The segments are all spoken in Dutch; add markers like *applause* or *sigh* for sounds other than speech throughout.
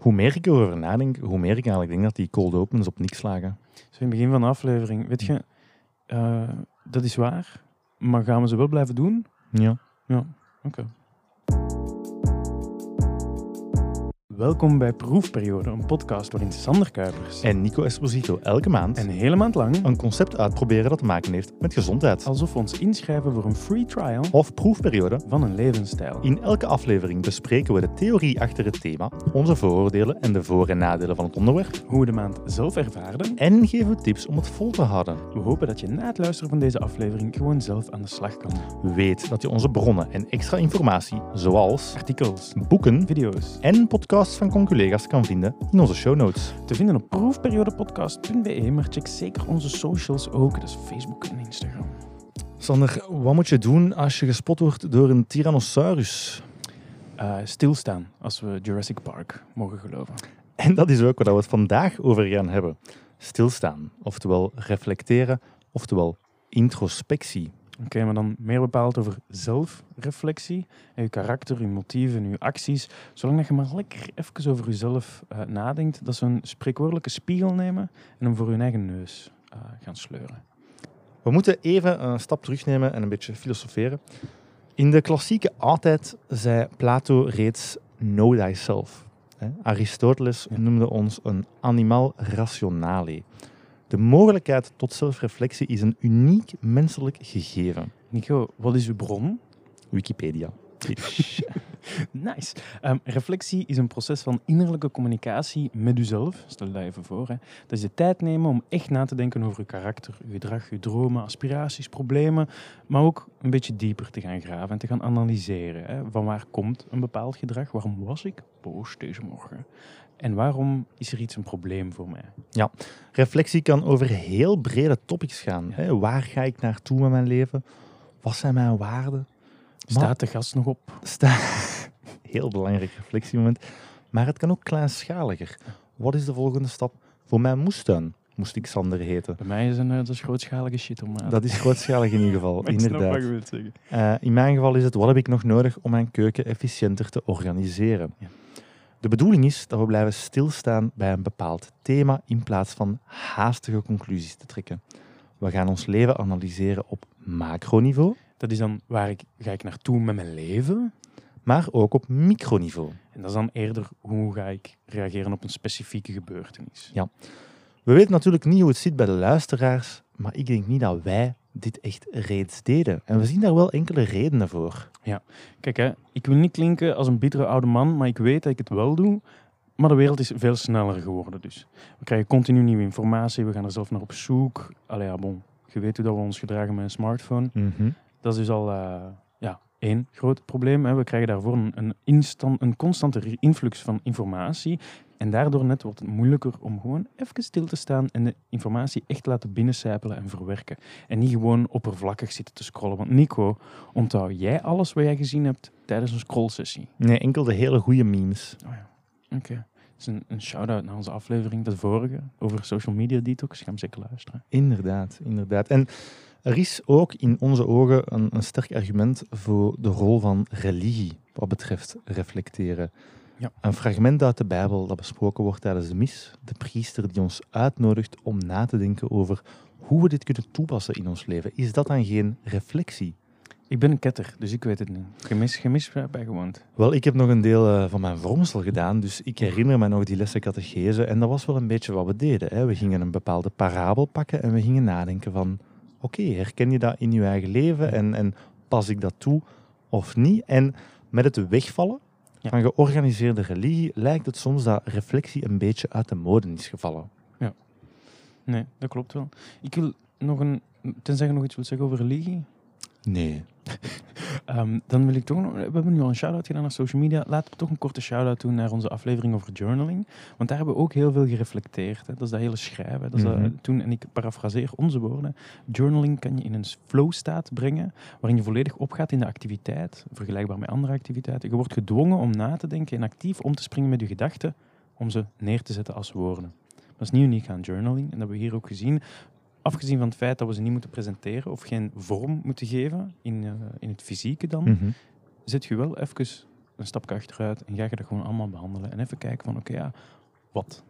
hoe meer ik erover nadenk, hoe meer ik eigenlijk denk dat die cold opens op niks slagen. Zo in het begin van de aflevering, weet je, eh, dat is waar, maar gaan we ze wel blijven doen? Ja. Ja, oké. Welkom bij Proefperiode, een podcast waarin Sander Kuipers En Nico Esposito elke maand een hele maand lang, een concept uitproberen dat te maken heeft met gezondheid. alsof we ons inschrijven voor een free trial Of proefperiode. van een levensstijl. In elke aflevering bespreken we de theorie achter het thema, onze vooroordelen en de voor- en nadelen van het onderwerp. Hoe we de maand zelf ervaren. En geven we tips om het vol te houden. We hopen dat je na het luisteren van deze aflevering gewoon zelf aan de slag kan. Weet dat je onze bronnen en extra informatie, zoals Artikels, boeken video's, en podcasts van conculega's, kan vinden in onze show notes. te vinden op proefperiodepodcast.be, maar check zeker onze socials ook, dus Facebook en Instagram. Sander, wat moet je doen als je gespot wordt door een Tyrannosaurus? Eh, stilstaan, als we Jurassic Park mogen geloven. En dat is ook waar we het vandaag over gaan hebben. Stilstaan, oftewel reflecteren, oftewel introspectie. Oké, maar dan meer bepaald over zelfreflectie. En je karakter, je motieven, je acties. Zolang dat je maar lekker even over jezelf eh, nadenkt, dat ze een spreekwoordelijke spiegel nemen en hem voor hun eigen neus eh, gaan sleuren. We moeten even een stap terugnemen en een beetje filosoferen. In de klassieke oudheid zei Plato reeds know thyself. Aristoteles Ja. noemde ons een animal rationale. De mogelijkheid tot zelfreflectie is een uniek menselijk gegeven. Nico, wat is uw bron? Wikipedia. *laughs* Nice. Ehm, reflectie is een proces van innerlijke communicatie met uzelf. Stel je dat even voor. Hè. Dat is de tijd nemen om echt na te denken over je karakter, je gedrag, je dromen, aspiraties, problemen. Maar ook een beetje dieper te gaan graven en te gaan analyseren. Hè. Van waar komt een bepaald gedrag? Waarom was ik boos deze morgen? En waarom is er iets een probleem voor mij? Reflectie kan over heel brede topics gaan. Hè. Waar ga ik naartoe met mijn leven? Wat zijn mijn waarden? Staat de gast nog op? Sta *laughs* heel belangrijk reflectiemoment. Maar het kan ook kleinschaliger. Wat is de volgende stap? Voor mijn moestuin moest ik Sander heten. Bij mij is een, eh, dat is grootschalige shit om Dat is grootschalig in ieder geval, *laughs* inderdaad. Eh, in mijn geval is het, wat heb ik nog nodig om mijn keuken efficiënter te organiseren? Ja. De bedoeling is dat we blijven stilstaan bij een bepaald thema in plaats van haastige conclusies te trekken. We gaan ons leven analyseren op macroniveau, Dat is dan waar ik, ga ik naartoe met mijn leven? maar ook op microniveau. En dat is dan eerder hoe ga ik reageren op een specifieke gebeurtenis. We weten natuurlijk niet hoe het zit bij de luisteraars, maar ik denk niet dat wij dit echt reeds deden. En we zien daar wel enkele redenen voor. Kijk, hè, ik wil niet klinken als een bittere oude man, maar ik weet dat ik het wel doe. Maar de wereld is veel sneller geworden dus. We krijgen continu nieuwe informatie, we gaan er zelf naar op zoek. Allee, ja, bon. Je weet hoe dat we ons gedragen met een smartphone. Dat is dus al eh, ja, één groot probleem. Hè. We krijgen daarvoor een, een, instant, een constante influx van informatie. En daardoor net wordt het moeilijker om gewoon even stil te staan en de informatie echt te laten binnencijpelen en verwerken. En niet gewoon oppervlakkig zitten te scrollen. Want Nico, onthoud jij alles wat jij gezien hebt tijdens een scrollsessie? Nee, enkel de hele goede memes. Oh ja, oké. Het is een, een shout-out naar onze aflevering, de vorige, over social media detox. Ga hem zeker luisteren. Inderdaad, inderdaad. En er is ook in onze ogen een, een sterk argument voor de rol van religie wat betreft reflecteren. Ja. Een fragment uit de Bijbel dat besproken wordt tijdens de mis. De priester die ons uitnodigt om na te denken over hoe we dit kunnen toepassen in ons leven. Is dat dan geen reflectie? Ik ben een ketter, dus ik weet het niet. Gemis, gemis bijgewoond. Wel, ik heb nog een deel eh, van mijn vormsel gedaan, dus ik herinner me nog die lessen catechese. En dat was wel een beetje wat we deden. Hè. We gingen een bepaalde parabel pakken en we gingen nadenken van... Oké, herken je dat in je eigen leven en, en pas ik dat toe of niet? En met het wegvallen Ja. van georganiseerde religie lijkt het soms dat reflectie een beetje uit de mode is gevallen. Nee, dat klopt wel. Ik wil nog een... Tenzij je nog iets wilt zeggen over religie. Nee. Ehm, dan wil ik toch nog... We hebben nu al een shout-out gedaan naar social media. Laten we toch een korte shout-out doen naar onze aflevering over journaling. Want daar hebben we ook heel veel gereflecteerd. Hè. Dat is dat hele schrijven. Dat is dat, Mhm. toen, en ik parafraseer onze woorden. Journaling kan je in een flow-staat brengen, waarin je volledig opgaat in de activiteit, vergelijkbaar met andere activiteiten. Je wordt gedwongen om na te denken en actief om te springen met je gedachten, om ze neer te zetten als woorden. Dat is niet uniek aan journaling. En dat hebben we hier ook gezien. Afgezien van het feit dat we ze niet moeten presenteren of geen vorm moeten geven in, eh, in het fysieke dan, zet je wel even een stapje achteruit en ga je dat gewoon allemaal behandelen. En even kijken van, oké, ja, wat?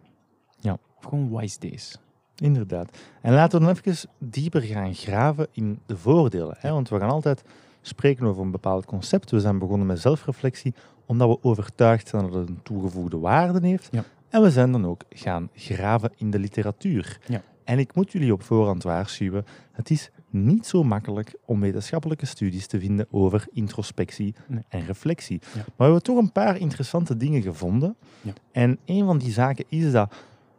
Ja. Of gewoon, why is this? Inderdaad. En laten we dan even dieper gaan graven in de voordelen. Hè? Want we gaan altijd spreken over een bepaald concept. We zijn begonnen met zelfreflectie, omdat we overtuigd zijn dat het een toegevoegde waarde heeft. Ja. En we zijn dan ook gaan graven in de literatuur. Ja. En ik moet jullie op voorhand waarschuwen, het is niet zo makkelijk om wetenschappelijke studies te vinden over introspectie Nee. en reflectie. Ja. Maar we hebben toch een paar interessante dingen gevonden. Ja. En een van die zaken is dat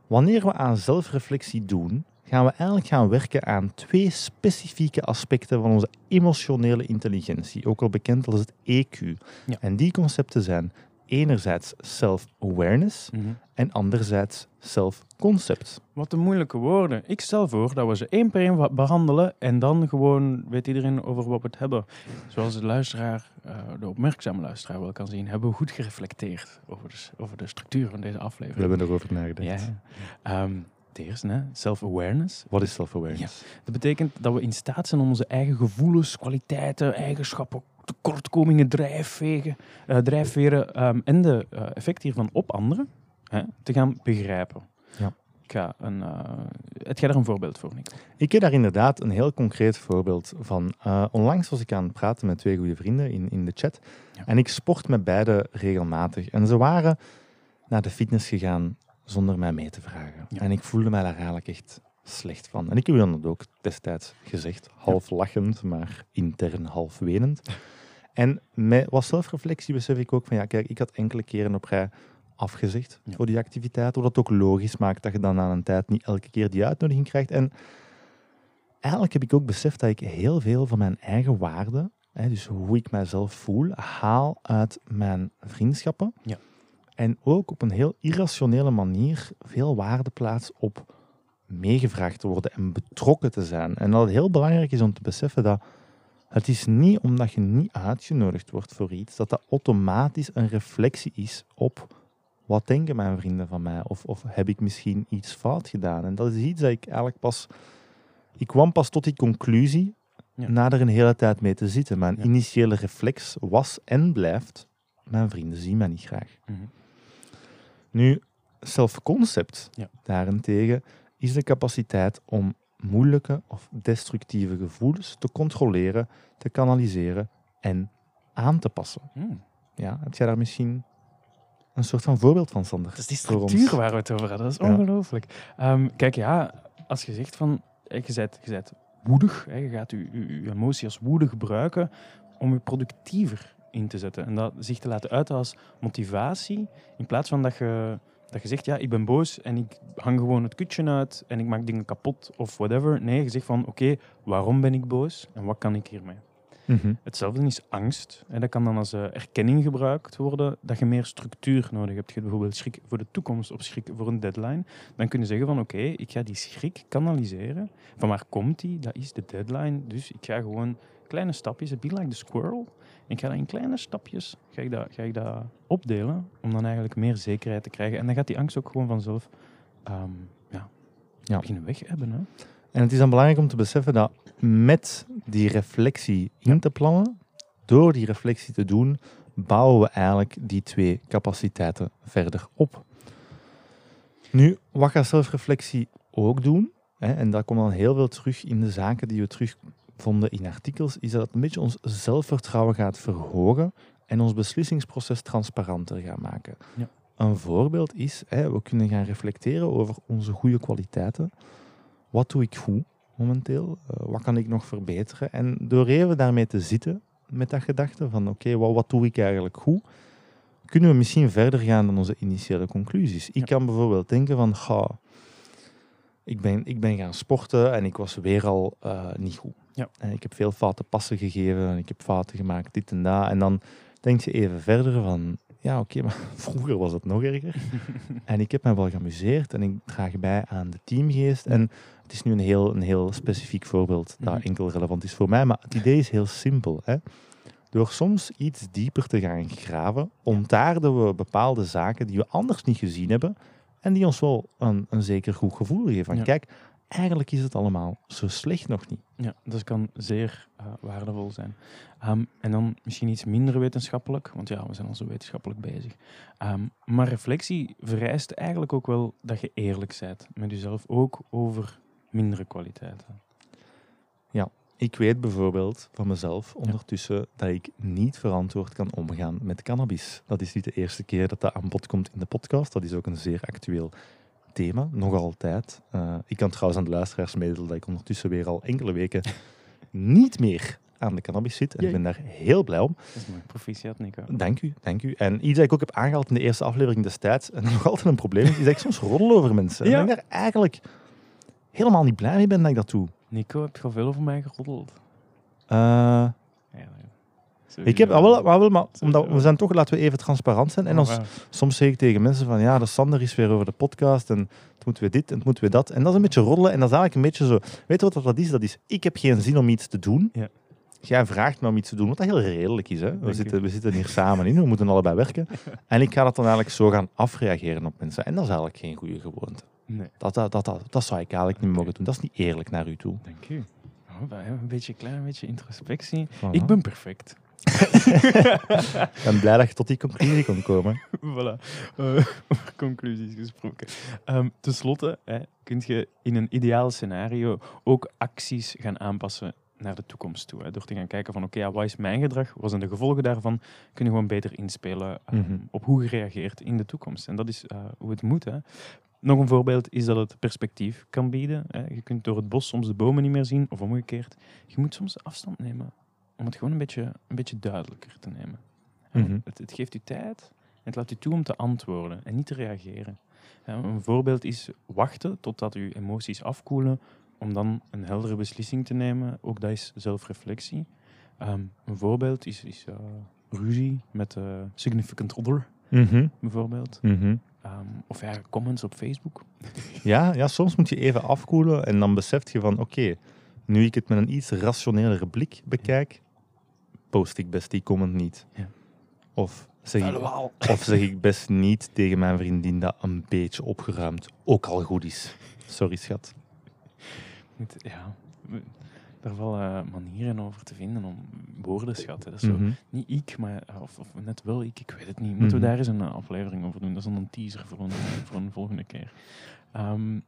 wanneer we aan zelfreflectie doen, gaan we eigenlijk gaan werken aan twee specifieke aspecten van onze emotionele intelligentie, ook al bekend als het EQ. Ja. En die concepten zijn enerzijds self-awareness en anderzijds self-concept. Wat een moeilijke woorden. Ik stel voor dat we ze één per één behandelen en dan gewoon weet iedereen over wat we het hebben. Zoals de luisteraar, eh, de opmerkzame luisteraar wel kan zien, hebben we goed gereflecteerd over de, over de structuur van deze We aflevering. hebben erover nagedacht. Ja. Ehm, het eerste, self-awareness. Wat is self-awareness? Dat betekent dat we in staat zijn om onze eigen gevoelens, kwaliteiten, eigenschappen, tekortkomingen, drijfvegen, eh, drijfveren ehm, en de eh, effecten hiervan op anderen hè, te gaan begrijpen. Ja. Ik ga een, eh, het jij daar een voorbeeld voor, Nico? Ik heb daar inderdaad een heel concreet voorbeeld van. Onlangs was ik aan het praten met twee goede vrienden in, in de chat. Ja. En ik sport met beide regelmatig. En ze waren naar de fitness gegaan zonder mij mee te vragen. Ja. En ik voelde mij daar eigenlijk echt slecht van. En ik heb dan ook destijds gezegd, half lachend, maar intern half wenend. *laughs* En met wat zelfreflectie besef ik ook van, ja kijk, ik had enkele keren op rij afgezegd Ja. voor die activiteit, wat het ook logisch maakt dat je dan aan een tijd niet elke keer die uitnodiging krijgt. En eigenlijk heb ik ook beseft dat ik heel veel van mijn eigen waarde, hè, dus hoe ik mijzelf voel, haal uit mijn vriendschappen. Ja. En ook op een heel irrationele manier veel waarde plaats op meegevraagd te worden en betrokken te zijn. En dat het heel belangrijk is om te beseffen dat het is niet omdat je niet uitgenodigd wordt voor iets, dat dat automatisch een reflectie is op wat denken mijn vrienden van mij? Of, of heb ik misschien iets fout gedaan? En dat is iets dat ik eigenlijk pas... Ik kwam pas tot die conclusie Ja. na er een hele tijd mee te zitten. Mijn Ja. initiële reflex was en blijft, mijn vrienden zien mij niet graag. Mhm. Nu, self-concept Ja. daarentegen is de capaciteit om moeilijke of destructieve gevoelens te controleren, te kanaliseren en aan te passen. Hmm. Ja, heb jij daar misschien een soort van voorbeeld van, Sander? Dat is die structuur waar we het over hadden. Dat is Ja. ongelooflijk. Ehm, kijk, ja, als je zegt van, eh, je bent, je bent woedig, hè, je gaat je, je, je emotie als woede gebruiken om je productiever in te zetten. En dat zich te laten uiten als motivatie, in plaats van dat je, dat je zegt, ja, ik ben boos en ik hang gewoon het kutje uit en ik maak dingen kapot of whatever. Nee, je zegt van, oké, waarom ben ik boos en wat kan ik hiermee? Mhm. Hetzelfde is angst. En dat kan dan als eh, erkenning gebruikt worden, dat je meer structuur nodig hebt. Je hebt bijvoorbeeld schrik voor de toekomst of schrik voor een deadline. Dan kun je zeggen van oké, ik ga die schrik kanaliseren. Van waar komt die? Dat is de deadline. Dus ik ga gewoon kleine stapjes, be like the squirrel. En ik ga dat in kleine stapjes ga ik dat, ga ik dat opdelen, om dan eigenlijk meer zekerheid te krijgen. En dan gaat die angst ook gewoon vanzelf ehm, ja, Ja. beginnen weg hebben. Hè? En het is dan belangrijk om te beseffen dat met die reflectie in te plannen, door die reflectie te doen, bouwen we eigenlijk die twee capaciteiten verder op. Nu, wat gaat zelfreflectie ook doen? Hè, en daar komt dan heel veel terug in de zaken die we terugvonden in artikels, is dat het een beetje ons zelfvertrouwen gaat verhogen en ons beslissingsproces transparanter gaat maken. Ja. Een voorbeeld is, hè, we kunnen gaan reflecteren over onze goede kwaliteiten. Wat doe ik goed momenteel? Eh, wat kan ik nog verbeteren? En door even daarmee te zitten met dat gedachte van oké, wat, wat doe ik eigenlijk goed? Kunnen we misschien verder gaan dan onze initiële conclusies. Ik Ja. kan bijvoorbeeld denken van, ga, ik, ben, ik ben gaan sporten en ik was weer al eh, niet goed. Ja. En ik heb veel foute passen gegeven en ik heb fouten gemaakt, dit en dat. En dan denk je even verder van, ja oké, maar *laughs* vroeger was het nog erger. *laughs* en ik heb me wel geamuseerd en ik draag bij aan de teamgeest. En het is nu een heel, een heel specifiek voorbeeld dat Mhm. enkel relevant is voor mij, maar het idee is heel simpel. Hè? Door soms iets dieper te gaan graven, ontaarden we bepaalde zaken die we anders niet gezien hebben en die ons wel een, een zeker goed gevoel geven. Van, Ja. Kijk, eigenlijk is het allemaal zo slecht nog niet. Ja, dat kan zeer eh, waardevol zijn. Ehm, en dan misschien iets minder wetenschappelijk, want ja, we zijn al zo wetenschappelijk bezig. Ehm, maar reflectie vereist eigenlijk ook wel dat je eerlijk bent met jezelf, ook over mindere kwaliteiten. Ik weet bijvoorbeeld van mezelf ondertussen dat ik niet verantwoord kan omgaan met cannabis. Dat is niet de eerste keer dat dat aan bod komt in de podcast. Dat is ook een zeer actueel thema, nog altijd. Eh, ik kan trouwens aan de luisteraars mededelen dat ik ondertussen weer al enkele weken *laughs* niet meer aan de cannabis zit. En ik ben daar heel blij om. Dat is mooi. Proficiat, Nico. Dank u, dank u. En iets dat ik ook heb aangehaald in de eerste aflevering destijds, en *laughs* nog altijd een probleem is, is dat ik soms roddel over mensen. En Ja. ik daar eigenlijk helemaal niet blij mee ben dat ik dat doe. Nico, heb je al veel over mij geroddeld? Eh. Ik heb, ah, wel, maar, wel, maar omdat we zijn toch, laten we even transparant zijn. En Oh, soms zeg ik tegen mensen van, ja, de Sander is weer over de podcast en het moeten we dit en het moeten we dat. En dat is een beetje roddelen en dat is eigenlijk een beetje zo, weet je wat dat is? Dat is, ik heb geen zin om iets te doen. Ja. Jij vraagt me om iets te doen, wat dat heel redelijk is. Hè? We, zitten, we zitten hier samen in, we moeten allebei werken. *laughs* En ik ga dat dan eigenlijk zo gaan afreageren op mensen. En dat is eigenlijk geen goede gewoonte. Nee, Dat, dat, dat, dat, dat zou ik eigenlijk niet mogen doen. Dat is niet eerlijk naar u toe. dank u. Oh, een beetje, klein beetje introspectie. Voilà. Ik ben perfect. *laughs* Ik ben blij dat je tot die conclusie kon komen. *laughs* voilà. Eh, over conclusies gesproken. Ehm Ten slotte hè, kun je in een ideaal scenario ook acties gaan aanpassen naar de toekomst toe. Hè. Door te gaan kijken van oké, ja, wat is mijn gedrag? Wat zijn de gevolgen daarvan? Kun je gewoon beter inspelen ehm, Mhm. op hoe je reageert in de toekomst. En dat is eh, hoe het moet. Hè. Nog een voorbeeld is dat het perspectief kan bieden. Hè. Je kunt door het bos soms de bomen niet meer zien, of omgekeerd. Je moet soms afstand nemen om het gewoon een beetje, een beetje duidelijker te nemen. En Mhm. het, het geeft u tijd en het laat u toe om te antwoorden en niet te reageren. Een voorbeeld is wachten totdat uw emoties afkoelen om dan een heldere beslissing te nemen. Ook dat is zelfreflectie. Ehm, een voorbeeld is, is eh, ruzie met uh, significant other, Mhm, bijvoorbeeld. mhm. Ehm, of ja, comments op Facebook. *laughs* Ja, ja, soms moet je even afkoelen en dan beseft je van oké, nu ik het met een iets rationelere blik bekijk, post ik best die comment niet. Ja. Of, zeg ik, of zeg ik best niet tegen mijn vriendin dat een beetje opgeruimd ook al goed is. Sorry schat. Ja, daar vallen manieren over te vinden om woordenschat. hè. Dat is zo Mhm. Niet ik, maar of, of net wel ik, ik weet het niet. Moeten we Mhm. daar eens een aflevering over doen? Dat is dan een teaser voor een, voor een volgende keer. Ehm,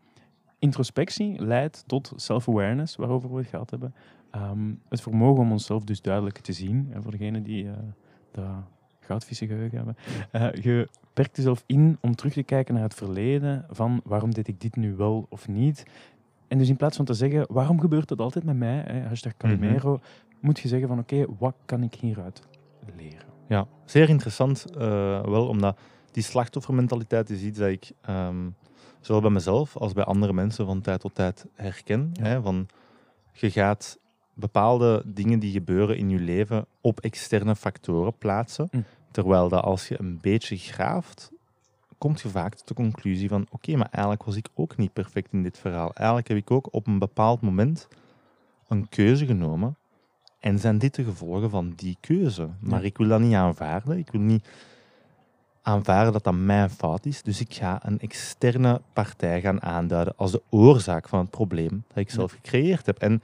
introspectie leidt tot self-awareness, waarover we het gehad hebben. Ehm, het vermogen om onszelf dus duidelijk te zien. En voor degenen die eh dat goudvissengeheugen hebben. Eh, je perkt jezelf in om terug te kijken naar het verleden. Van waarom deed ik dit nu wel of niet? En dus in plaats van te zeggen, waarom gebeurt dat altijd met mij? Hè, hashtag Calimero. Moet je zeggen van, oké, wat kan ik hieruit leren? Ja, zeer interessant eh, wel, omdat die slachtoffermentaliteit is iets dat ik ehm, zowel bij mezelf als bij andere mensen van tijd tot tijd herken. Ja. Hè, van, je gaat bepaalde dingen die gebeuren in je leven op externe factoren plaatsen. Hm. Terwijl dat als je een beetje graaft, komt je vaak tot de conclusie van oké, maar eigenlijk was ik ook niet perfect in dit verhaal. Eigenlijk heb ik ook op een bepaald moment een keuze genomen en zijn dit de gevolgen van die keuze? Maar Ja. ik wil dat niet aanvaarden. Ik wil niet aanvaarden dat dat mijn fout is. Dus ik ga een externe partij gaan aanduiden als de oorzaak van het probleem dat ik zelf gecreëerd heb. En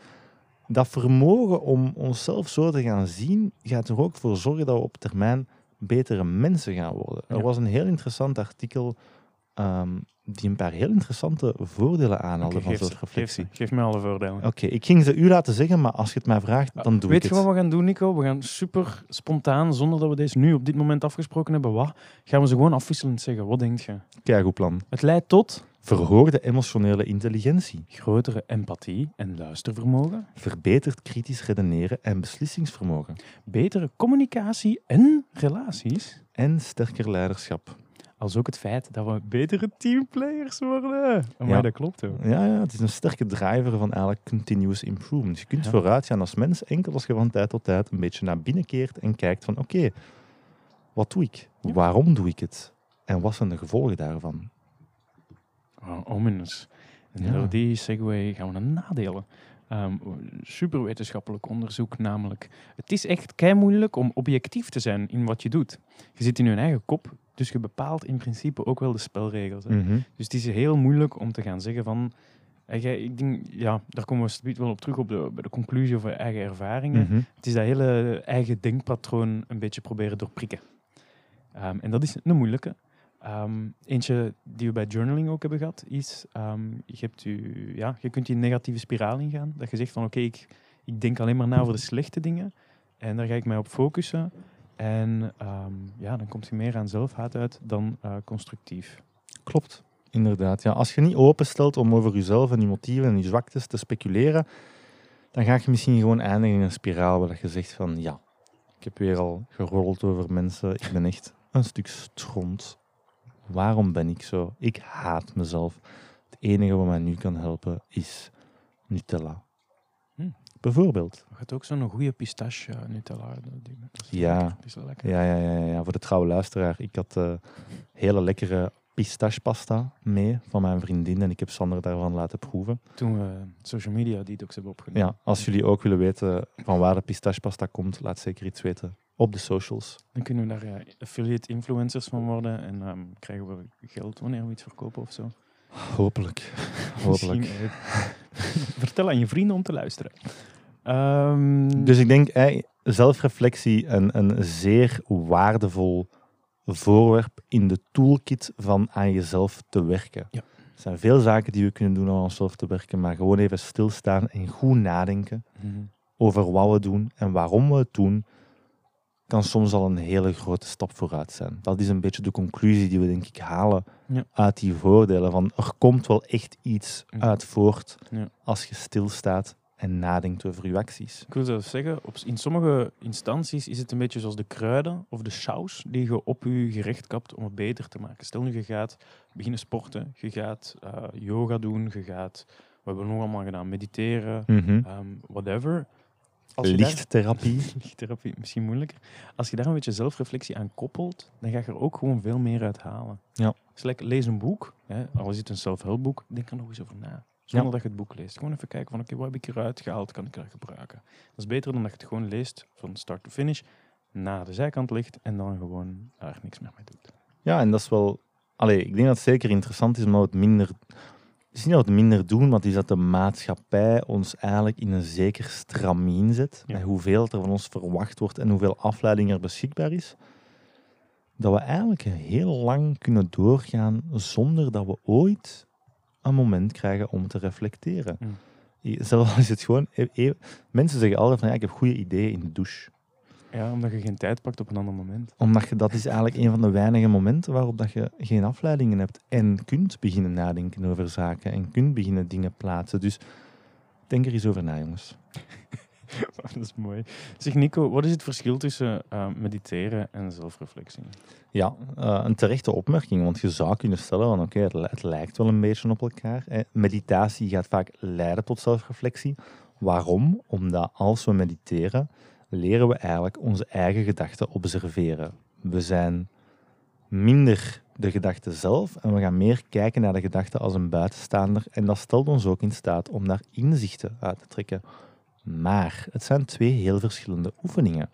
dat vermogen om onszelf zo te gaan zien, gaat er ook voor zorgen dat we op termijn betere mensen gaan worden. Er was een heel interessant artikel ehm, die een paar heel interessante voordelen aanhaalde van geef, ze- zelfreflectie. geef, geef me alle voordelen. Oké, ik ging ze u laten zeggen, maar als je het mij vraagt, dan doe Weet ik je het. wat we gaan doen, Nico? We gaan super spontaan, zonder dat we deze nu op dit moment afgesproken hebben, wat, gaan we ze gewoon afwisselend zeggen. Wat denk je? Kijk, goed plan. Het leidt tot Verhoogde emotionele intelligentie, grotere empathie en luistervermogen, verbeterd kritisch redeneren en beslissingsvermogen betere communicatie en relaties, en sterker leiderschap. Als ook het feit dat we betere teamplayers worden. Maar Ja. dat klopt ook. Ja, ja, het is een sterke driver van eigenlijk continuous improvement. Je kunt Ja. vooruit gaan als mens enkel als je van tijd tot tijd een beetje naar binnen keert en kijkt van oké, wat doe ik? Ja. Waarom doe ik het? En wat zijn de gevolgen daarvan? Oh, ominous. En door die segue gaan we naar nadelen. Ehm super wetenschappelijk onderzoek namelijk. Het is echt kei moeilijk om objectief te zijn in wat je doet. Je zit in je eigen kop, dus je bepaalt in principe ook wel de spelregels. hè. Mhm. Dus het is heel moeilijk om te gaan zeggen van jij, ik denk, ja, daar komen we wel op terug op de, bij de conclusie over eigen ervaringen. Mhm. Het is dat hele eigen denkpatroon een beetje proberen doorprikken. Ehm, en dat is een moeilijke. Ehm, eentje die we bij journaling ook hebben gehad, is ehm, je, hebt u, ja, je kunt negatieve spiraal ingaan. Dat je zegt van oké, ik, ik denk alleen maar na over de slechte dingen. En daar ga ik mij op focussen. En ehm, ja, dan komt je meer aan zelfhaat uit dan eh, constructief. Klopt, inderdaad. Ja, als je niet openstelt om over jezelf en je motieven en je zwaktes te speculeren, dan ga je misschien gewoon eindigen in een spiraal waar je zegt van ja, ik heb weer al gerold over mensen, ik ben echt een stuk stront. Waarom ben ik zo? Ik haat mezelf. Het enige wat mij nu kan helpen is Nutella. Hm. Bijvoorbeeld. Je hebt ook zo'n goede pistache eh, Nutella. Ja. lekker. Ja, ja, ja, ja, ja. voor de trouwe luisteraar. Ik had eh, hele lekkere pistachepasta mee van mijn vriendin en ik heb Sander daarvan laten proeven. Toen we social media detox hebben opgenomen. Ja, als jullie ook willen weten van waar de pistachepasta komt, laat zeker iets weten op de socials. Dan kunnen we daar affiliate influencers van worden en ehm, krijgen we geld wanneer we iets verkopen of zo. Hopelijk. *laughs* Hopelijk. Eh, *laughs* vertel aan je vrienden om te luisteren. Ehm, Dus ik denk, zelfreflectie een, een zeer waardevol voorwerp in de toolkit van aan jezelf te werken. Ja. Er zijn veel zaken die we kunnen doen om aan onszelf te werken, maar gewoon even stilstaan en goed nadenken mhm. over wat we doen en waarom we het doen, kan soms al een hele grote stap vooruit zijn. Dat is een beetje de conclusie die we denk ik halen Ja. uit die voordelen. Van er komt wel echt iets Mhm. uit voort Ja. als je stilstaat en nadenkt over je acties. Ik wil zelfs zeggen, op, in sommige instanties is het een beetje zoals de kruiden of de saus die je op je gerecht kapt om het beter te maken. Stel nu, je gaat beginnen sporten, je gaat eh, yoga doen, je gaat, we hebben nog allemaal gedaan, mediteren, ehm, whatever. Als je daar- Lichttherapie. *laughs* lichttherapie, misschien moeilijker. Als je daar een beetje zelfreflectie aan koppelt, dan ga je er ook gewoon veel meer uit halen. Ja. Dus like, lees een boek, hè, al is het een self-help denk er nog eens over na. Zonder Ja. dat je het boek leest. Gewoon even kijken van, oké, wat heb ik eruit gehaald, kan ik dat gebruiken? Dat is beter dan dat je het gewoon leest, van start to finish, naar de zijkant ligt en dan gewoon er niks meer mee doet. Ja, en dat is wel... Allee, ik denk dat het zeker interessant is, maar het minder... Het is niet dat we het minder doen, maar het is dat de maatschappij ons eigenlijk in een zeker stramien zet. Ja. Met hoeveel er van ons verwacht wordt en hoeveel afleiding er beschikbaar is. Dat we eigenlijk heel lang kunnen doorgaan zonder dat we ooit een moment krijgen om te reflecteren. Mm. I- Zelfs is het gewoon... e- e- Mensen zeggen altijd van ja, ik heb goede ideeën in de douche. Ja, omdat je geen tijd pakt op een ander moment. Omdat je, dat is eigenlijk een van de weinige momenten waarop dat je geen afleidingen hebt en kunt beginnen nadenken over zaken en kunt beginnen dingen plaatsen. Dus denk er eens over na, jongens. *laughs* dat is mooi. Zeg Nico, wat is het verschil tussen eh, mediteren en zelfreflectie? Ja, eh, een terechte opmerking, want je zou kunnen stellen van oké, het, het lijkt wel een beetje op elkaar. Meditatie gaat vaak leiden tot zelfreflectie. Waarom? Omdat als we mediteren, leren we eigenlijk onze eigen gedachten observeren. We zijn minder de gedachte zelf en we gaan meer kijken naar de gedachte als een buitenstaander. En dat stelt ons ook in staat om daar inzichten uit te trekken. Maar het zijn twee heel verschillende oefeningen.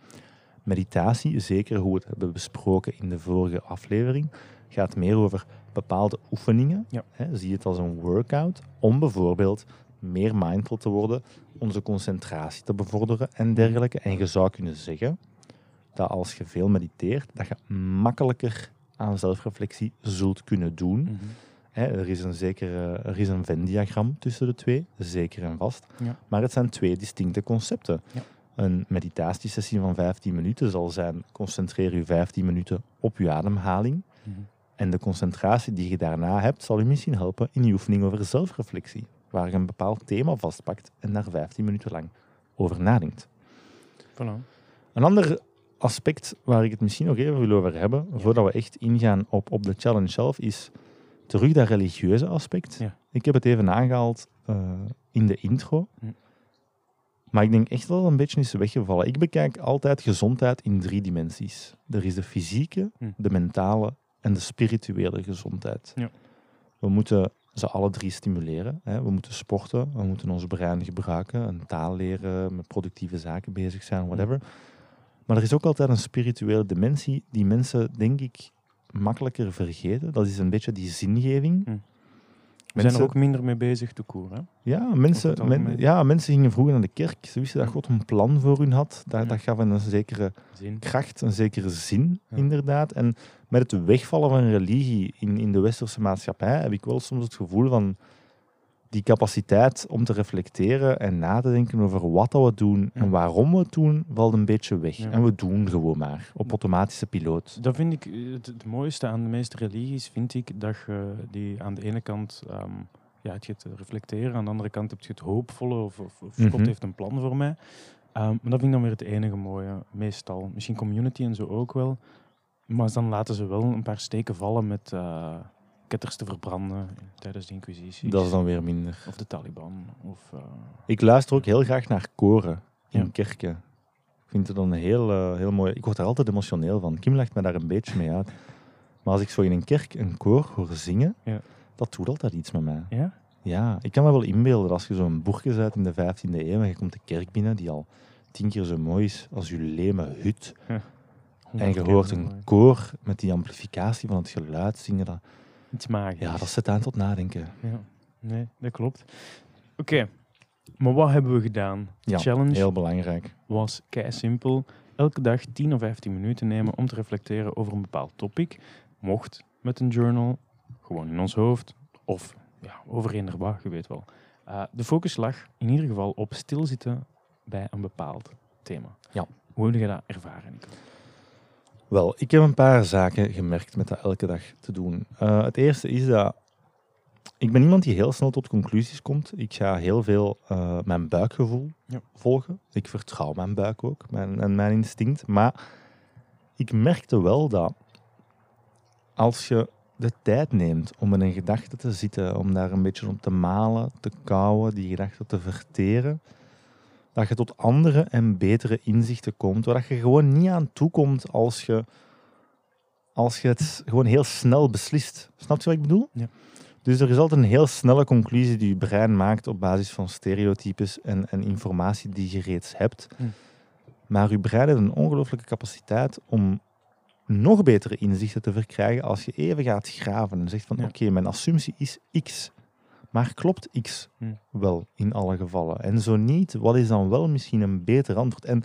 Meditatie, zeker hoe we het hebben besproken in de vorige aflevering, gaat meer over bepaalde oefeningen. Ja. Hè, zie het als een workout om bijvoorbeeld meer mindful te worden, onze concentratie te bevorderen en dergelijke. En je zou kunnen zeggen dat als je veel mediteert, dat je makkelijker aan zelfreflectie zult kunnen doen. Mhm. Er is een zeker eh, er is een Venn-diagram tussen de twee, zeker en vast. Ja. Maar het zijn twee distincte concepten. Ja. Een meditatiesessie van 15 minuten zal zijn, concentreer je 15 minuten op je ademhaling. Mhm. En de concentratie die je daarna hebt, zal je misschien helpen in je oefening over zelfreflectie. Waar je een bepaald thema vastpakt en daar 15 minuten lang over nadenkt. Voilà. Een ander aspect waar ik het misschien nog even wil over hebben, Ja. voordat we echt ingaan op, op de challenge zelf, is terug dat religieuze aspect. Ja. Ik heb het even aangehaald eh, in de intro. Maar ik denk echt wel een beetje is weggevallen. Ik bekijk altijd gezondheid in drie dimensies. Er is de fysieke, Hm. de mentale en de spirituele gezondheid. Ja. We moeten ze alle drie stimuleren. We moeten sporten, we moeten ons brein gebruiken, een taal leren, met productieve zaken bezig zijn, whatever. Maar er is ook altijd een spirituele dimensie die mensen, denk ik, makkelijker vergeten. Dat is een beetje die zingeving. We zijn er ook minder mee bezig, te koer. Hè? Ja, mensen, men- ja, mensen gingen vroeger naar de kerk. Ze wisten dat. God een plan voor hun had. Dat, Ja. dat gaf een zekere Zin. kracht, een zekere zin, Ja. inderdaad. En met het wegvallen van religie in, in de westerse maatschappij heb ik wel soms het gevoel van die capaciteit om te reflecteren en na te denken over wat dat we doen Ja. en waarom we het doen, valt een beetje weg. Ja. En we doen gewoon maar, op automatische piloot. Dat vind ik eh, het, het mooiste aan de meeste religies, vind ik, dat je die aan de ene kant ehm, ja, het je het reflecteren, aan de andere kant heb je het hoopvolle, of, of, of Mhm. God heeft een plan voor mij. Ehm, maar dat vind ik dan weer het enige mooie, meestal. Misschien community en zo ook wel. Maar dan laten ze wel een paar steken vallen met eh ketters te verbranden tijdens de inquisitie. Dat is dan weer minder. Of de Taliban. Of, eh, Ik luister ook heel graag naar koren in Ja. kerken. Ik vind het dan heel, eh, heel mooi. Ik word daar altijd emotioneel van. Kim legt me daar een beetje mee uit. Maar als ik zo in een kerk een koor hoor zingen, Ja. dat doet altijd iets met mij. ja? Ja, ik kan me wel inbeelden dat als je zo'n boerke bent in de 15e eeuw en je komt de kerk binnen, die al tien keer zo mooi is als je leme hut, en je hoort een mooi. koor met die amplificatie van het geluid zingen, dat, Iets magisch. ja, dat zet aan tot nadenken. Ja, nee, dat klopt. Oké, maar wat hebben we gedaan? De Ja, challenge Heel belangrijk. was kei simpel. Elke dag 10 of 15 minuten nemen om te reflecteren over een bepaald topic. Mocht met een journal, gewoon in ons hoofd, of ja, over eender je weet wel. Eh, de focus lag in ieder geval op stilzitten bij een bepaald thema. Ja. Hoe heb je dat ervaren, Nico? Wel, ik heb een paar zaken gemerkt met dat elke dag te doen. Eh, het eerste is dat ik ben iemand die heel snel tot conclusies komt. Ik ga heel veel eh, mijn buikgevoel Ja. volgen. Ik vertrouw mijn buik ook mijn, en mijn instinct. Maar ik merkte wel dat als je de tijd neemt om in een gedachte te zitten, om daar een beetje op te malen, te kouwen, die gedachte te verteren, dat je tot andere en betere inzichten komt, waar je gewoon niet aan toekomt als je, als je het gewoon heel snel beslist. Snap je wat ik bedoel? Ja. Dus er is altijd een heel snelle conclusie die je brein maakt op basis van stereotypes en, en informatie die je reeds hebt. Hm. Maar je brein heeft een ongelooflijke capaciteit om nog betere inzichten te verkrijgen als je even gaat graven en zegt van Ja. oké, mijn assumptie is X. Maar klopt X Hm. wel in alle gevallen? En zo niet, wat is dan wel misschien een beter antwoord? En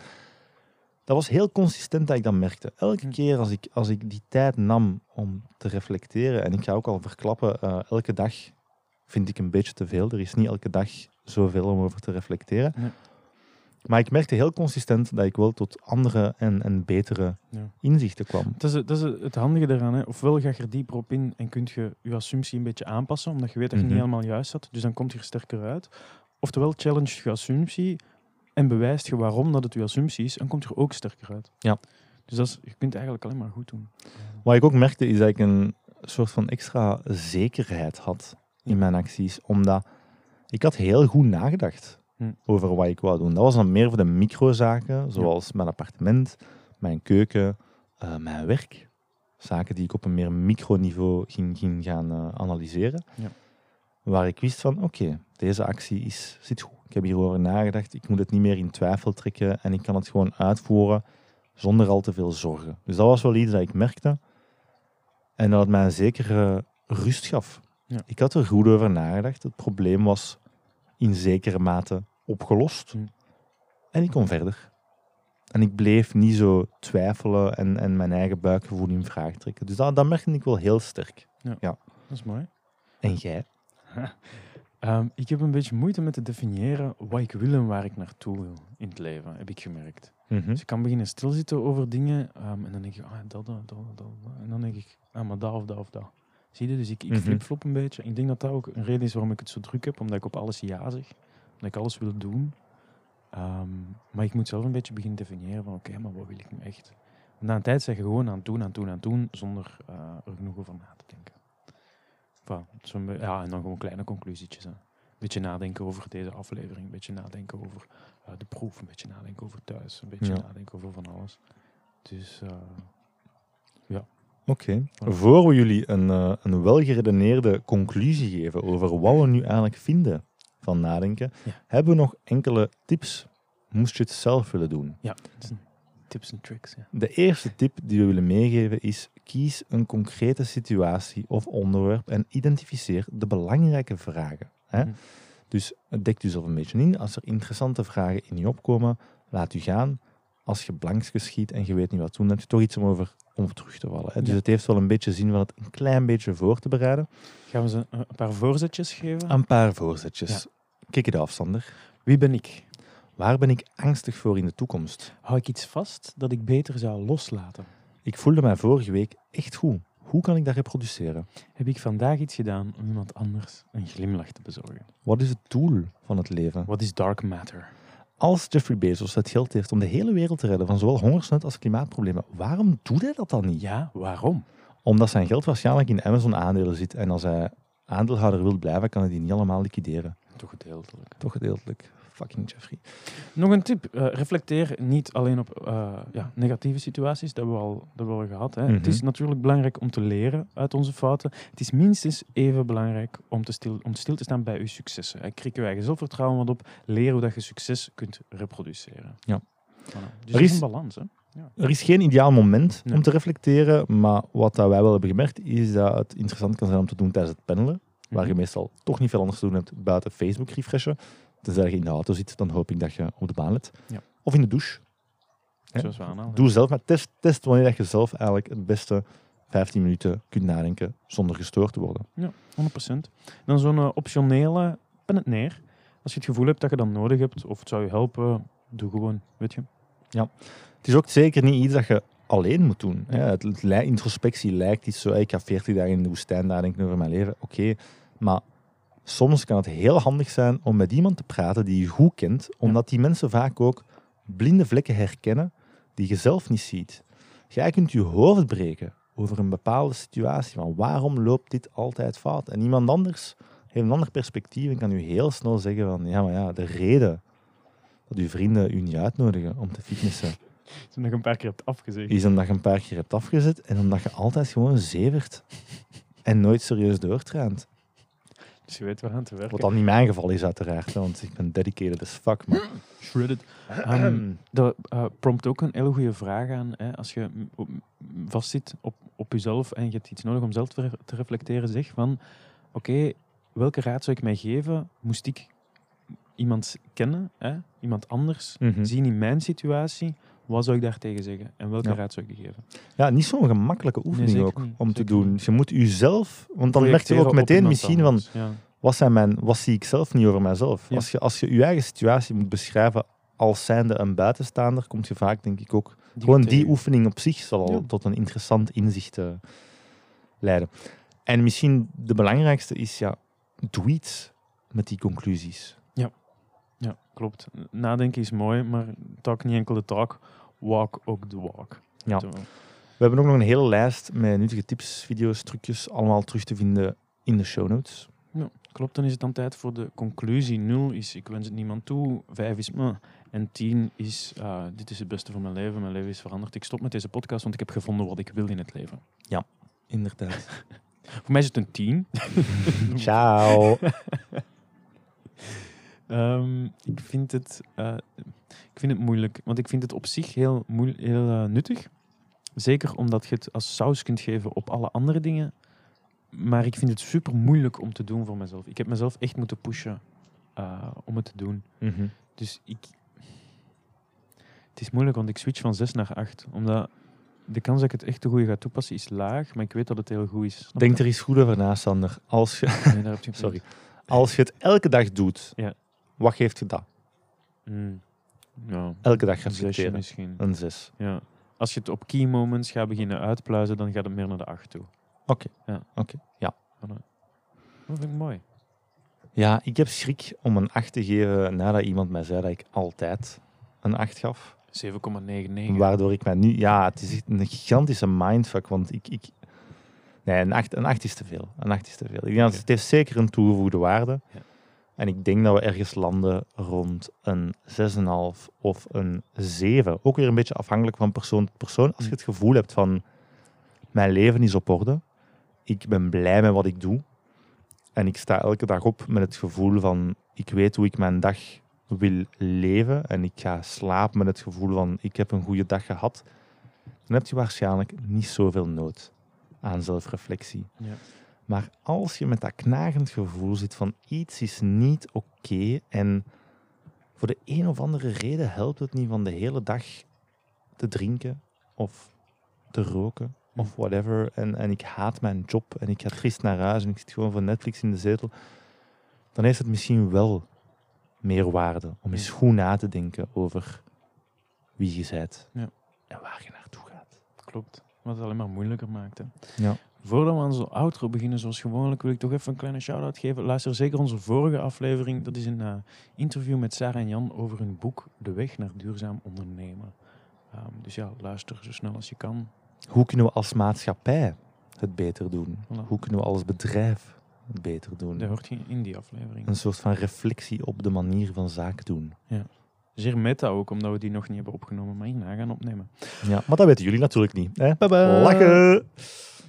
dat was heel consistent dat ik dat merkte. Elke Hm. keer als ik, als ik die tijd nam om te reflecteren, en ik ga ook al verklappen, eh, elke dag vind ik een beetje te veel. Er is niet elke dag zoveel om over te reflecteren. Nee. Maar ik merkte heel consistent dat ik wel tot andere en, en betere Ja. inzichten kwam. Dat is, het- dat is het handige daaraan. Hè. Ofwel ga je er dieper op in en kun je je assumptie een beetje aanpassen, omdat je weet dat je Mhm. niet helemaal juist zat. Dus dan komt je er sterker uit. Oftewel challenge je assumptie en bewijst je waarom dat het je assumptie is, en komt je er ook sterker uit. Ja. Dus dat is, je kunt het eigenlijk alleen maar goed doen. Wat ik ook merkte is dat ik een soort van extra zekerheid had in mijn acties, omdat ik had heel goed nagedacht Hm. over wat ik wou doen. Dat was dan meer voor de microzaken, zoals mijn appartement, mijn keuken, eh, mijn werk. Zaken die ik op een meer microniveau ging, ging gaan eh, analyseren. Ja. Waar ik wist van, oké, deze actie is, zit goed. Ik heb hierover nagedacht, ik moet het niet meer in twijfel trekken en ik kan het gewoon uitvoeren zonder al te veel zorgen. Dus dat was wel iets dat ik merkte. En dat het mij een zekere rust gaf. Ja. Ik had er goed over nagedacht. Het probleem was in zekere mate opgelost. Hm. En ik kon verder. En ik bleef niet zo twijfelen en, en mijn eigen buikgevoel in vraag trekken. Dus dat, dat merkte ik wel heel sterk. Dat is mooi. En jij? *laughs* Ehm, ik heb een beetje moeite met te definiëren wat ik wil en waar ik naartoe wil in het leven, heb ik gemerkt. Mhm. Dus ik kan beginnen stilzitten over dingen ehm, en dan denk ik, ah, dat, dat, dat, dat, dat. En dan denk ik, ah, maar dat of dat of dat. Zie je? Dus ik, ik Mhm. flipflop een beetje. Ik denk dat dat ook een reden is waarom ik het zo druk heb, omdat ik op alles ja zeg. Omdat ik alles wil doen. Ehm, maar ik moet zelf een beetje beginnen definiëren van, oké, maar wat wil ik nu echt? En na een tijd zeg je gewoon aan het doen, aan het doen, aan het doen, zonder eh, er genoeg over na te denken. Ja, en dan gewoon kleine conclusietjes. Hè. Een beetje nadenken over deze aflevering, een beetje nadenken over eh, de proef, een beetje nadenken over thuis, een beetje Ja. nadenken over van alles. Dus eh, Oké. Voilà. Voor we jullie een, een welgeredeneerde conclusie geven over wat we nu eigenlijk vinden van nadenken, Ja. hebben we nog enkele tips. Moest je het zelf willen doen? ja, Tips en tricks, ja. De eerste tip die we willen meegeven is: kies een concrete situatie of onderwerp en identificeer de belangrijke vragen. Hè? Mhm. Dus dek jezelf een beetje in. Als er interessante vragen in je opkomen, laat u gaan. Als je blanks geschiet en je weet niet wat te doen, dan heb je toch iets om over om terug te vallen. Hè? Dus Ja. het heeft wel een beetje zin van het een klein beetje voor te bereiden. Gaan we ze een paar voorzetjes geven? Een paar voorzetjes. Kijk het af, Sander. Wie ben ik? Waar ben ik angstig voor in de toekomst? Hou ik iets vast dat ik beter zou loslaten? Ik voelde mij vorige week echt goed. Hoe kan ik dat reproduceren? Heb ik vandaag iets gedaan om iemand anders een glimlach te bezorgen? Wat is het doel van het leven? Wat is dark matter? Als Jeffrey Bezos het geld heeft om de hele wereld te redden van zowel hongersnood als klimaatproblemen, waarom doet hij dat dan niet? Ja, waarom? Omdat zijn geld waarschijnlijk in Amazon aandelen zit en als hij aandeelhouder wil blijven, kan hij die niet allemaal liquideren. Toch gedeeltelijk. Toch gedeeltelijk. Fucking Jeffrey. Nog een tip. eh, reflecteer niet alleen op eh, ja, negatieve situaties. Dat hebben we al, dat we al gehad. Hè. Het is Mhm. natuurlijk belangrijk om te leren uit onze fouten. Het is minstens even belangrijk om te stil, om stil te staan bij je successen. Hè. Kriek je eigen zelfvertrouwen wat op. Leer hoe dat je succes kunt reproduceren. Ja. Voilà. Dus Er is een balans. Hè. Er is geen ideaal moment Nee. om te reflecteren, maar wat dat wij wel hebben gemerkt, is dat het interessant kan zijn om te doen tijdens het pendelen, waar je Mhm. meestal toch niet veel anders te doen hebt buiten Facebook refreshen. Tenzij je in de auto zit, dan hoop ik dat je op de baan let. Ja. Of in de douche. Zoals we aanhalen. Doe zelf, maar test, test wanneer dat je zelf eigenlijk het beste 15 minuten kunt nadenken zonder gestoord te worden. 100%. Dan zo'n eh, optionele, pen het neer. Als je het gevoel hebt dat je dat nodig hebt of het zou je helpen, doe gewoon, weet je. Het is ook zeker niet iets dat je alleen moet doen. Het, introspectie lijkt iets zo, ik ga 40 dagen in de woestijn nadenken over mijn leven. Oké, maar soms kan het heel handig zijn om met iemand te praten die je goed kent, omdat die mensen vaak ook blinde vlekken herkennen die je zelf niet ziet. Jij kunt je hoofd breken over een bepaalde situatie, van waarom loopt dit altijd fout? En iemand anders heeft een ander perspectief en kan u heel snel zeggen van, ja, maar ja, de reden dat uw vrienden u niet uitnodigen om te fitnessen, Toen ik een paar keer hebt afgezegd. is omdat je een paar keer hebt afgezet en omdat je altijd gewoon zevert en nooit serieus doortraint. Dus je weet waar aan te werken. Wat dan niet mijn geval is uiteraard, want ik ben dedicated as fuck. Maar... *clears throat* Shredded. Ehm, dat eh, prompt ook een hele goede vraag aan. Hè. Als je vastzit op, op jezelf en je hebt iets nodig om zelf te, re- te reflecteren, zeg van oké, welke raad zou ik mij geven? Moest ik iemand kennen, hè? iemand anders, Mhm. zien in mijn situatie? Wat zou ik daar tegen zeggen? En welke Ja. raad zou ik die geven? Ja, niet zo'n gemakkelijke oefening ook niet, om te doen. niet. Je moet jezelf, want dan merk je ook meteen misschien van. Ja. wat, zijn mijn, wat zie ik zelf niet over mijzelf. Ja. Als, je, als je je eigen situatie moet beschrijven als zijnde een buitenstaander, komt je vaak denk ik ook Gewoon die oefening op zich zal al Ja. tot een interessant inzicht eh, leiden. En misschien de belangrijkste is, ja, doe iets met die conclusies. Ja, klopt. Nadenken is mooi, maar talk niet enkel de talk, walk ook de walk. Ja. We hebben ook nog een hele lijst met nuttige tips, video's, trucjes, allemaal terug te vinden in de show notes. Klopt, dan is het dan tijd voor de conclusie. 0 is ik wens het niemand toe, 5 is me en 10 is ah, dit is het beste van mijn leven, mijn leven is veranderd. Ik stop met deze podcast, want ik heb gevonden wat ik wil in het leven. Inderdaad. *laughs* Voor mij is het een 10. Ciao. *laughs* Ehm, ik, vind het, eh, ik vind het moeilijk, want ik vind het op zich heel, heel eh, nuttig. Zeker omdat je het als saus kunt geven op alle andere dingen. Maar ik vind het super moeilijk om te doen voor mezelf. Ik heb mezelf echt moeten pushen eh, om het te doen. Mhm. Dus ik. Het is moeilijk, want ik switch van 6 naar 8. Omdat de kans dat ik het echt te goed ga toepassen is laag, maar ik weet dat het heel goed is. Denk er eens goed over na, Sander. Als je, Nee, daar heb je *laughs* sorry. Als je het elke dag doet, Ja. Wat geeft je dat? Mm. Ja, Elke dag reflecteren. misschien. Een zes. Ja. Als je het op key moments gaat beginnen uitpluizen, dan gaat het meer naar de 8 toe. Oké. Ja. Oké. Ja. Dat vind ik mooi. Ja, ik heb schrik om een 8 te geven nadat iemand mij zei dat ik altijd een 8 gaf. 7,99. Waardoor ik mij nu... Ja, het is echt een gigantische mindfuck, want ik... ik nee, een 8, een 8 is te veel. Een 8 is te veel. Ik denk dat Oké. het heeft zeker een toegevoegde waarde. Ja. En ik denk dat we ergens landen rond een 6,5 of een 7. Ook weer een beetje afhankelijk van persoon tot persoon. Als je Mm. het gevoel hebt van... Mijn leven is op orde. Ik ben blij met wat ik doe. En ik sta elke dag op met het gevoel van... Ik weet hoe ik mijn dag wil leven en ik ga slapen met het gevoel van ik heb een goede dag gehad, dan heb je waarschijnlijk niet zoveel nood aan zelfreflectie. Ja. Maar als je met dat knagend gevoel zit van iets is niet oké en voor de een of andere reden helpt het niet van de hele dag te drinken of te roken of whatever en, en ik haat mijn job en ik ga triest naar huis en ik zit gewoon voor Netflix in de zetel, dan heeft het misschien wel meer waarde om eens goed na te denken over wie je bent Ja. en waar je naartoe gaat. Klopt. Wat het alleen maar moeilijker maakt. Hè. Ja. Voordat we aan zo'n outro beginnen, zoals gewoonlijk, wil ik toch even een kleine shout-out geven. Luister zeker onze vorige aflevering. Dat is een eh, interview met Sarah en Jan over hun boek De Weg naar Duurzaam Ondernemen. Ehm, dus ja, luister zo snel als je kan. Hoe kunnen we als maatschappij het beter doen? Voilà. Hoe kunnen we als bedrijf het beter doen? Dat hoort je in die aflevering. Een soort van reflectie op de manier van zaken doen. Zeer meta ook, omdat we die nog niet hebben opgenomen, maar hierna gaan opnemen. Ja, maar dat weten jullie natuurlijk niet. Hè? Bye-bye. Lachen!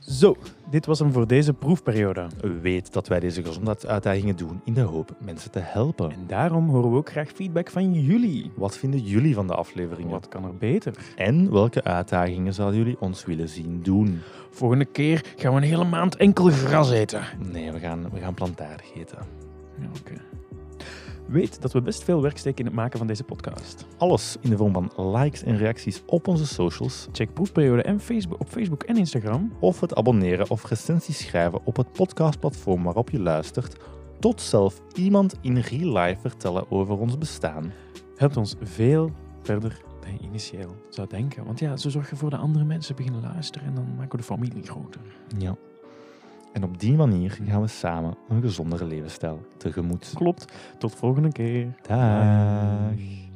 Zo, dit was hem voor deze proefperiode. Weet dat wij deze gezondheidsuitdagingen doen in de hoop mensen te helpen. En daarom horen we ook graag feedback van jullie. Wat vinden jullie van de afleveringen? Wat kan er beter? En welke uitdagingen zouden jullie ons willen zien doen? Volgende keer gaan we een hele maand enkel gras eten. Nee, we gaan, we gaan plantaardig eten. Ja, oké. Weet dat we best veel werk steken in het maken van deze podcast. Alles in de vorm van likes en reacties op onze socials. Check proefperiode en Facebook, op Facebook en Instagram. Of het abonneren of recensies schrijven op het podcastplatform waarop je luistert. Tot zelf iemand in real life vertellen over ons bestaan. Helpt ons veel verder dan je initieel zou denken. Want ja, zo zorg je voor dat andere mensen beginnen luisteren en dan maken we de familie groter. Ja. En op die manier gaan we samen een gezondere levensstijl tegemoet. Klopt. Tot volgende keer. Dag.